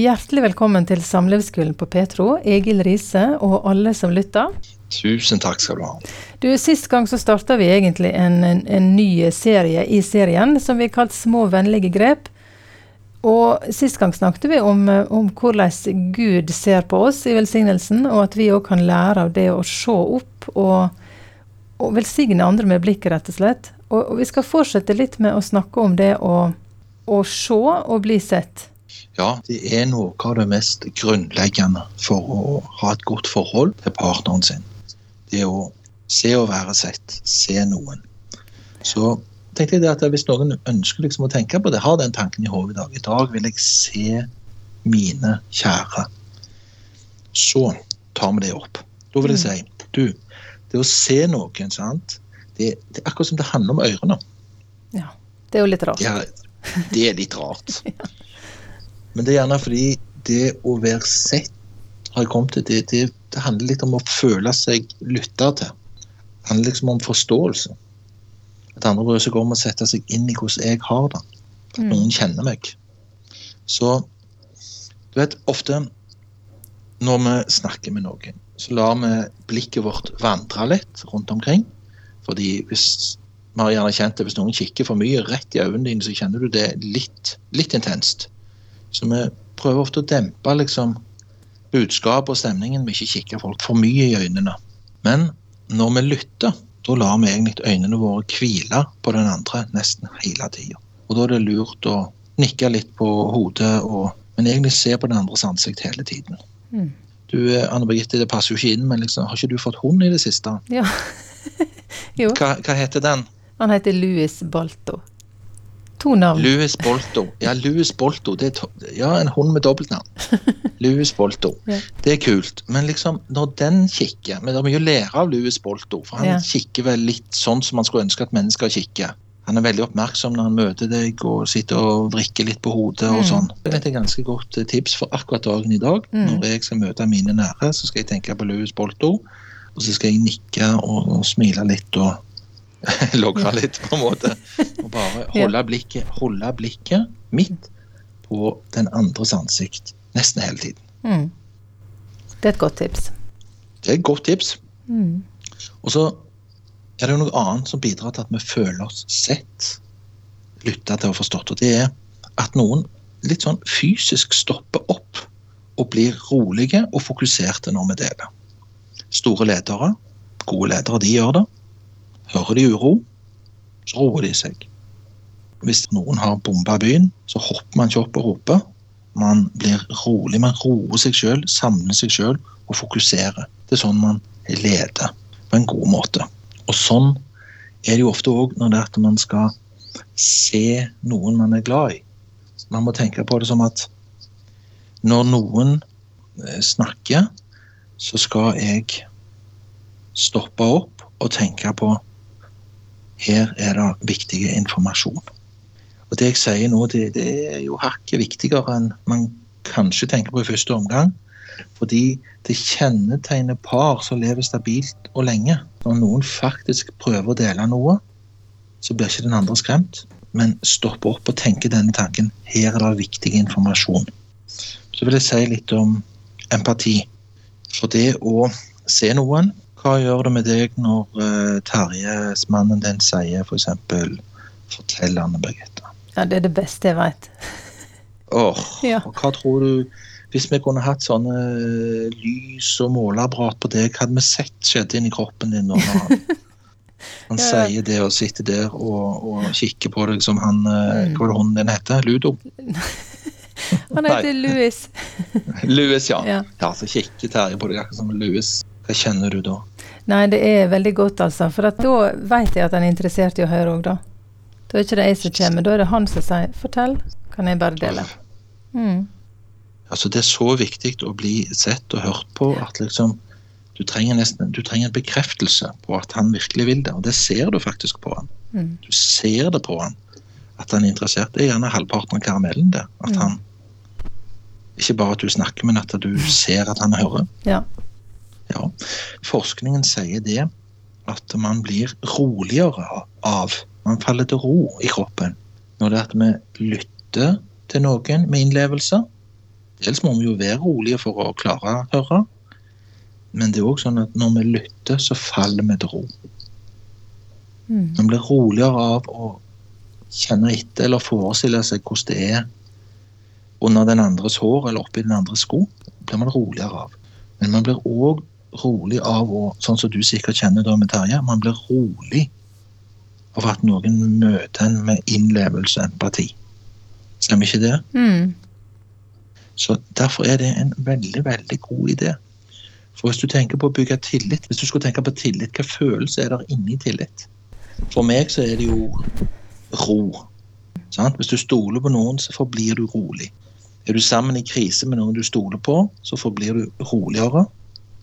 Hjertelig velkommen til Samlivsskolen på Petro, Egil Riise og alle som lytter. Tusen takk skal du ha. Du, Sist gang så starta vi egentlig en, en, en, ny serie i serien som vi kalte Små vennlige grep. Og Sist gang snakket vi om, om hvordan Gud ser på oss i velsignelsen, og at vi òg kan lære av det å se opp og, og velsigne andre med blikket, rett og slett. Og, og, vi skal fortsette litt med å snakke om det å, å se og bli sett. Ja, det er noe av det mest grunnleggende for å ha et godt forhold til partneren sin. Det å se og være sett. Se noen. Så tenkte jeg at hvis noen ønsker liksom å tenke på det, har den tanken i hodet i dag I dag vil jeg se mine kjære. Så tar vi det opp. Da vil jeg si du, det å se noen, sant, det, det er akkurat som det handler om ørene. Ja, det er jo litt rart. Ja, det er litt rart. ja. Men det er gjerne fordi det å være sett har jeg kommet til, det, det, det handler litt om å føle seg lytta til. Det handler liksom om forståelse. At andre bryr seg om å sette seg inn i hvordan jeg har det. At mm. noen kjenner meg. Så du vet, ofte når vi snakker med noen, så lar vi blikket vårt vandre litt rundt omkring. Fordi hvis vi har gjerne kjent det, hvis noen kikker for mye rett i øynene dine, så kjenner du det litt, litt intenst. Så vi prøver ofte å dempe liksom, budskapet og stemningen Vi ikke kikke folk for mye i øynene. Men når vi lytter, da lar vi egentlig øynene våre hvile på den andre nesten hele tida. Og da er det lurt å nikke litt på hodet, og, men egentlig se på den andres ansikt hele tiden. Mm. Du, Anne Birgitte, det passer jo ikke inn, men liksom, har ikke du fått hund i det siste? Ja. jo. Hva, hva heter den? Han heter Louis Balto. To navn. Louis Bolto. Ja, Louis Bolto. Det er ja, en hund med dobbeltnavn. Louis Bolto. Ja. Det er kult. Men liksom, når den kikker Men det er mye å lære av Louis Bolto. For han ja. kikker vel litt sånn som man skulle ønske at mennesker kikker. Han er veldig oppmerksom når han møter deg og sitter og vrikker litt på hodet. og mm. sånn. Det er et ganske godt eh, tips for akkurat dagen i dag. Mm. Når jeg skal møte mine nære, så skal jeg tenke på Louis Bolto. Og så skal jeg nikke og, og smile litt og logre litt, på en måte. Og bare holde blikket, holde blikket mitt på den andres ansikt nesten hele tiden. Mm. Det er et godt tips. Det er et godt tips. Mm. Og så er det jo noe annet som bidrar til at vi føler oss sett, lytta til og forstått. Og det er at noen litt sånn fysisk stopper opp og blir rolige og fokuserte når vi deler. Store ledere, gode ledere, de gjør det. Hører de uro, så roer de seg. Hvis noen har bomba byen, så hopper man ikke opp og roper. Man blir rolig, man roer seg sjøl, samler seg sjøl og fokuserer. Det er sånn man leder på en god måte. Og sånn er det jo ofte òg når det er at man skal se noen man er glad i. Man må tenke på det som at når noen eh, snakker, så skal jeg stoppe opp og tenke på her er det viktig informasjon. Og Det jeg sier nå, det, det er jo hakket viktigere enn man kanskje tenker på i første omgang. Fordi det kjennetegner par som lever stabilt og lenge. Når noen faktisk prøver å dele noe, så blir ikke den andre skremt, men stopper opp og tenker denne tanken. Her er det viktig informasjon. Så vil jeg si litt om empati. For det å se noen hva gjør det med deg når uh, Terjes, mannen din, sier f.eks.: for Fortell, Anne Birgitte. Ja, det er det beste jeg veit. oh, ja. og hva tror du Hvis vi kunne hatt sånne uh, lys og måleapparat på deg, hva hadde vi sett skjedde inni kroppen din når han, han ja. sier det og sitter der og, og kikker på deg som han mm. Hva var det hunden din heter? Ludo? han heter Louis. Louis, ja. ja. ja. Så kikker Terje på deg akkurat som Louis. Hva kjenner du da? Nei, det er veldig godt, altså. For da vet jeg at han er interessert i å høre òg, da. Da er ikke det jeg som kommer, da er det han som sier 'fortell', kan jeg bare dele. Mm. Altså, det er så viktig å bli sett og hørt på at liksom du trenger, nesten, du trenger en bekreftelse på at han virkelig vil det, og det ser du faktisk på han. Mm. Du ser det på han at han er interessert. Det er gjerne halvparten av karamellen, det. At mm. han Ikke bare at du snakker, men at du ser at han hører. Ja. Ja, forskningen sier det at man blir roligere av. Man faller til ro i kroppen når det er at vi lytter til noen med innlevelse. Dels må vi jo være rolige for å klare å høre. Men det er òg sånn at når vi lytter, så faller vi til ro. Mm. Man blir roligere av å kjenne etter eller forestille seg hvordan det er under den andres hår eller oppi den andres sko. blir man roligere av. Men man blir òg rolig av å, sånn som du sikkert kjenner da med Terje, man blir rolig av at noen møter en med innlevelse og empati. Stemmer ikke det? Mm. Så Derfor er det en veldig, veldig god idé. For hvis du tenker på å bygge tillit, hvis du skulle tenke på tillit, hva følelse er der inni tillit? For meg så er det jo ro. Sant? Hvis du stoler på noen, så forblir du rolig. Er du sammen i krise med noen du stoler på, så forblir du roligere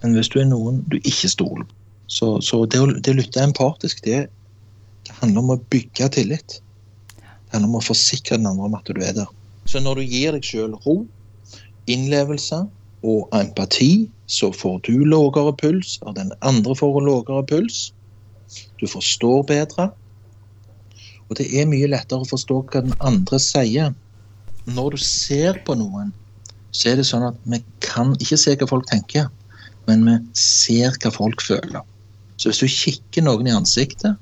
enn hvis du er noen du ikke stoler på. Så, så det, å, det å lytte empatisk, det, det handler om å bygge tillit. Det handler om å forsikre den andre om at du er der. Så når du gir deg sjøl ro, innlevelse og empati, så får du lavere puls, og den andre får lavere puls. Du forstår bedre. Og det er mye lettere å forstå hva den andre sier. Når du ser på noen, så er det sånn at vi kan ikke se hva folk tenker, men vi ser hva folk føler. Så hvis du kikker noen i ansiktet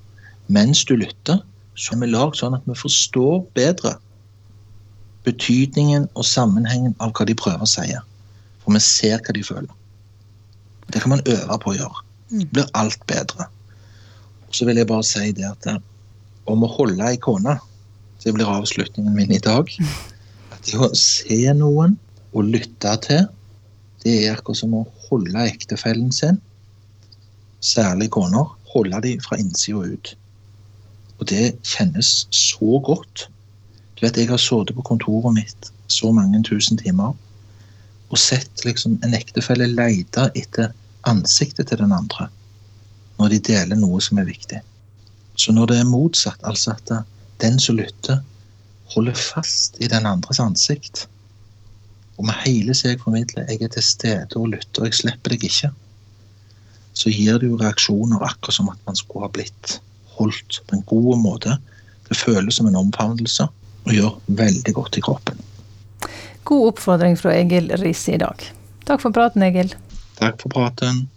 mens du lytter, så er vi lagd sånn at vi forstår bedre betydningen og sammenhengen av hva de prøver å si. For vi ser hva de føler. Det kan man øve på å gjøre. Det blir alt bedre. Og så vil jeg bare si det at eh, om å holde ei kone, det blir avslutningen min i dag. At det å se noen og lytte til, det er akkurat som å holde ektefellen sin, særlig koner, holde dem fra innsida og ut. Og det kjennes så godt. Du vet, Jeg har sittet på kontoret mitt så mange tusen timer og sett liksom en ektefelle lete etter ansiktet til den andre når de deler noe som er viktig. Så når det er motsatt, altså at den som lytter, holder fast i den andres ansikt, og med hele seg formidler 'jeg er til stede og lytter, og jeg slipper deg ikke', så gir det jo reaksjoner akkurat som at man skulle ha blitt holdt på en god måte. Det føles som en omfavnelse og gjør veldig godt i kroppen. God oppfordring fra Egil Riise i dag. Takk for praten, Egil. Takk for praten.